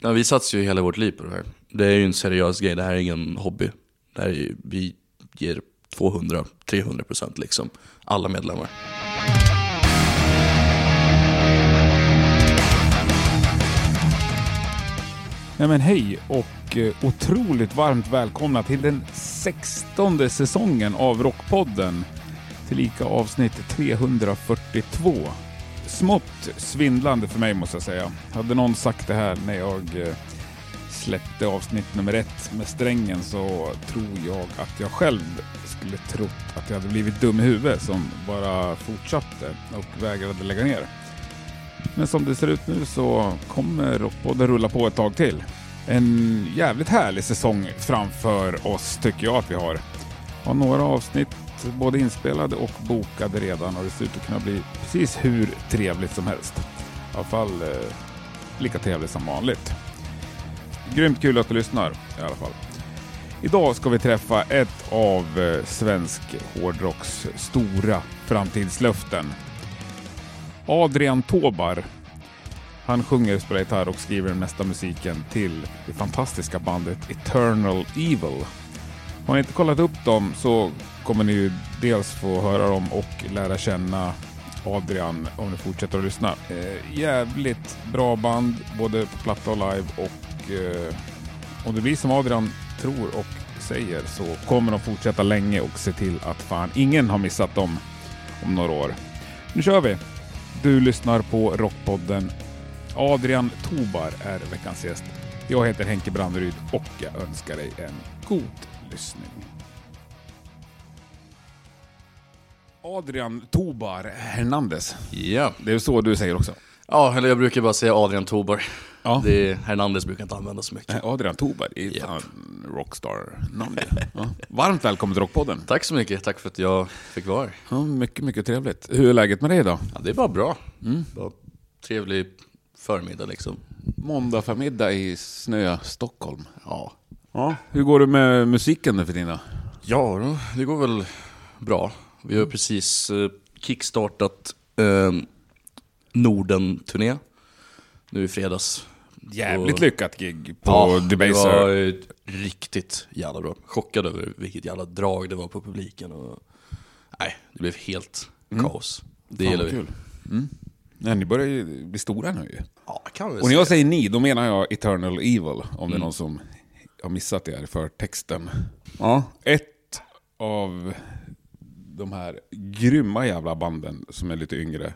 Ja, vi satsar ju hela vårt liv på det här. Det är ju en seriös grej, det här är ingen hobby. Det här är ju, vi ger 200-300% procent liksom, alla medlemmar. Ja, men hej och eh, otroligt varmt välkomna till den 16 säsongen av Rockpodden. Tillika avsnitt 342. Smått svindlande för mig måste jag säga. Hade någon sagt det här när jag eh, släppte avsnitt nummer ett med strängen så tror jag att jag själv skulle trott att jag hade blivit dum i huvudet som bara fortsatte och vägrade lägga ner. Men som det ser ut nu så kommer Rockpodden rulla på ett tag till. En jävligt härlig säsong framför oss tycker jag att vi har. Har några avsnitt både inspelade och bokade redan och det ser ut att kunna bli precis hur trevligt som helst. I alla fall eh, lika trevligt som vanligt. Grymt kul att du lyssnar i alla fall. Idag ska vi träffa ett av eh, svensk hårdrocks stora framtidslöften. Adrian Tobar. Han sjunger, spelar gitarr och skriver den mesta musiken till det fantastiska bandet Eternal Evil. Har ni inte kollat upp dem så kommer ni ju dels få höra dem och lära känna Adrian om ni fortsätter att lyssna. Eh, jävligt bra band, både på platta och live och eh, om det blir som Adrian tror och säger så kommer de fortsätta länge och se till att fan ingen har missat dem om några år. Nu kör vi! Du lyssnar på Rockpodden. Adrian Tobar är veckans gäst. Jag heter Henke Branderyd och jag önskar dig en god lyssning. Adrian Tobar Hernandez. Ja. Det är så du säger också. ja, eller jag brukar bara säga Adrian Tobar. Ja. Det är, Hernandez brukar inte använda så mycket. Nej, Adrian Tobar är ju Japp. fan rockstar-namn det. ja. Varmt välkommen till Rockpodden. Tack så mycket, tack för att jag fick vara här. Ja, mycket, mycket trevligt. Hur är läget med dig då? Ja, det är bara bra. Bara trevlig förmiddag liksom. Måndag förmiddag i snö Stockholm. Ja. Ja. Hur går det med musiken nu för tiden? Ja, det går väl bra. Vi har precis eh, kickstartat eh, Norden-turné. Nu i fredags. Jävligt Och- lyckat gig på Ja, det Debaser. var eh, riktigt jävla bra. Chockad över vilket jävla drag det var på publiken. Och, nej, det blev helt kaos. Det Fan, gillar vi. kul. Mm. Nej, ni börjar ju bli stora nu ju. Ja, kan vi Och när jag säger ni, då menar jag Eternal Evil. Om det är någon som har missat det här för texten. Ja. Ett av de här grymma jävla banden som är lite yngre.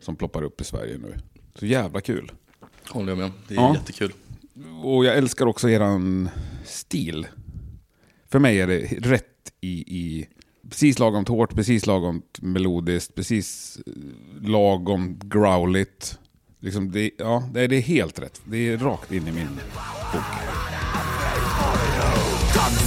Som ploppar upp i Sverige nu. Så jävla kul. Håller jag med. Det är Ja. jättekul. Och jag älskar också eran stil. För mig är det rätt i, i precis lagom hårt, precis lagom melodiskt, precis eh, lagom growligt. Liksom det, ja, det är, det är helt rätt. Det är rakt in i min bok.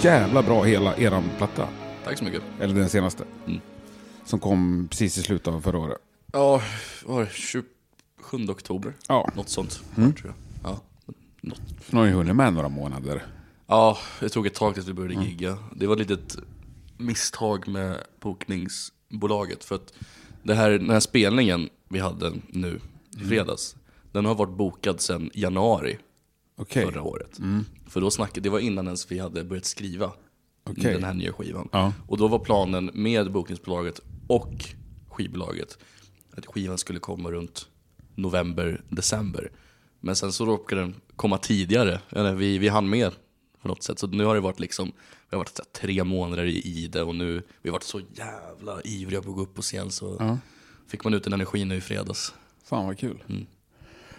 jävla bra hela eran platta. Tack så mycket. Eller den senaste. Mm. Som kom precis i slutet av förra året. Ja, var det? 27 oktober? Ja, Något sånt, Mm. tror jag. Ja, något. så nu har ni hunnit med några månader. ja, det tog ett tag tills vi började Mm. gigga. Det var ett litet misstag med bokningsbolaget. För att det här, den här spelningen vi hade nu i Mm. fredags, den har varit bokad sedan januari Okej. förra året. För då snackade, det var innan ens vi hade börjat skriva Okej. den här nya skivan. Ja. Och då var planen med bokningsbolaget och skivbolaget att skivan skulle komma runt november, december. Men sen så råkade den komma tidigare, eller vi, vi hann med på något sätt. Så nu har det varit liksom, vi har varit tre månader i det och nu, vi har varit så jävla ivriga på att gå upp på scen så Ja. fick man ut den energin nu i fredags. Fan vad kul. Mm.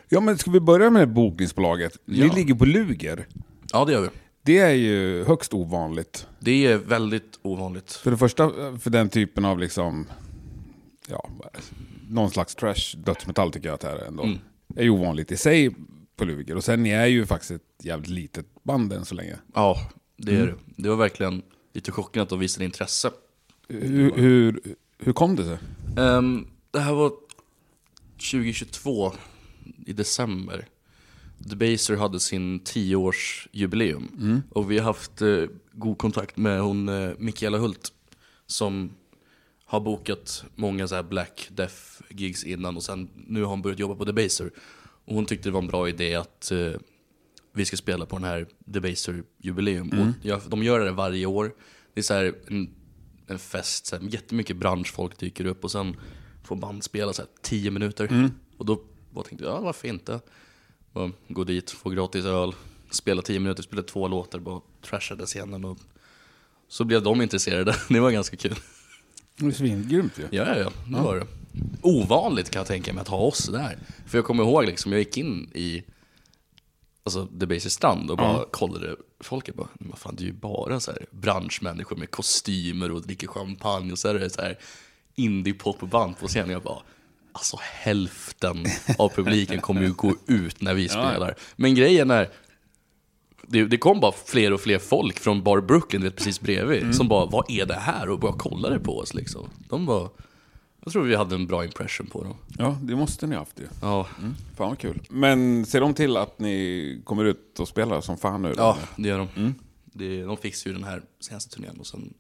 Ja men ska vi börja med bokningsbolaget? Ni Ja. ligger på Luger. Ja det gör vi. Det är ju högst ovanligt. Det är väldigt ovanligt. För det första, för den typen av liksom, ja, någon slags trash dödsmetall tycker jag att det här är ändå. Mm. är ju ovanligt i sig på Luger. Och sen ni är ju faktiskt ett jävligt litet band än så länge. Ja, det Mm. är det. Det var verkligen lite chockande att de visade intresse. Hur, hur, hur kom det sig? Ehm, det här var 2022 i december. Debaser hade sin 10-årsjubileum. Och vi har haft eh, god kontakt med hon eh, Mikaela Hult. Som har bokat många så här Black Death-gigs innan och sen nu har hon börjat jobba på Debaser. Och hon tyckte det var en bra idé att eh, vi ska spela på den här Debaser-jubileum. Och ja, de gör det varje år. Det är så här en, en fest, så här, jättemycket branschfolk dyker upp och sen får band spela så här 10 minuter. Och då bara tänkte ja varför inte? Bara gå dit, få gratis öl, spela 10 minuter, spela två låtar, bara trashade scenen. Och så blev de intresserade, det var ganska kul. Det är svingrymt ju. Ja, ja, ja, det var det. Ovanligt kan jag tänka mig att ha oss där. För jag kommer ihåg liksom, jag gick in i alltså, Debaser strand och bara kollade. Folket bara, men fan det är ju bara så här branschmänniskor med kostymer och dricker champagne och så är det så här indie-popband på scenen. Jag bara, alltså hälften av publiken kommer ju gå ut när vi spelar. Men grejen är, det, det kom bara fler och fler folk från Bar Brooklyn, vet, precis bredvid, som bara, vad är det här? Och bara kollade på oss liksom. De bara, jag tror vi hade en bra impression på dem. Ja, det måste ni ha haft ju. Ja, Fan vad kul. Men ser de till att ni kommer ut och spelar som fan nu? ja eller? det gör de. Det, de fixar ju den här senaste turnén och sen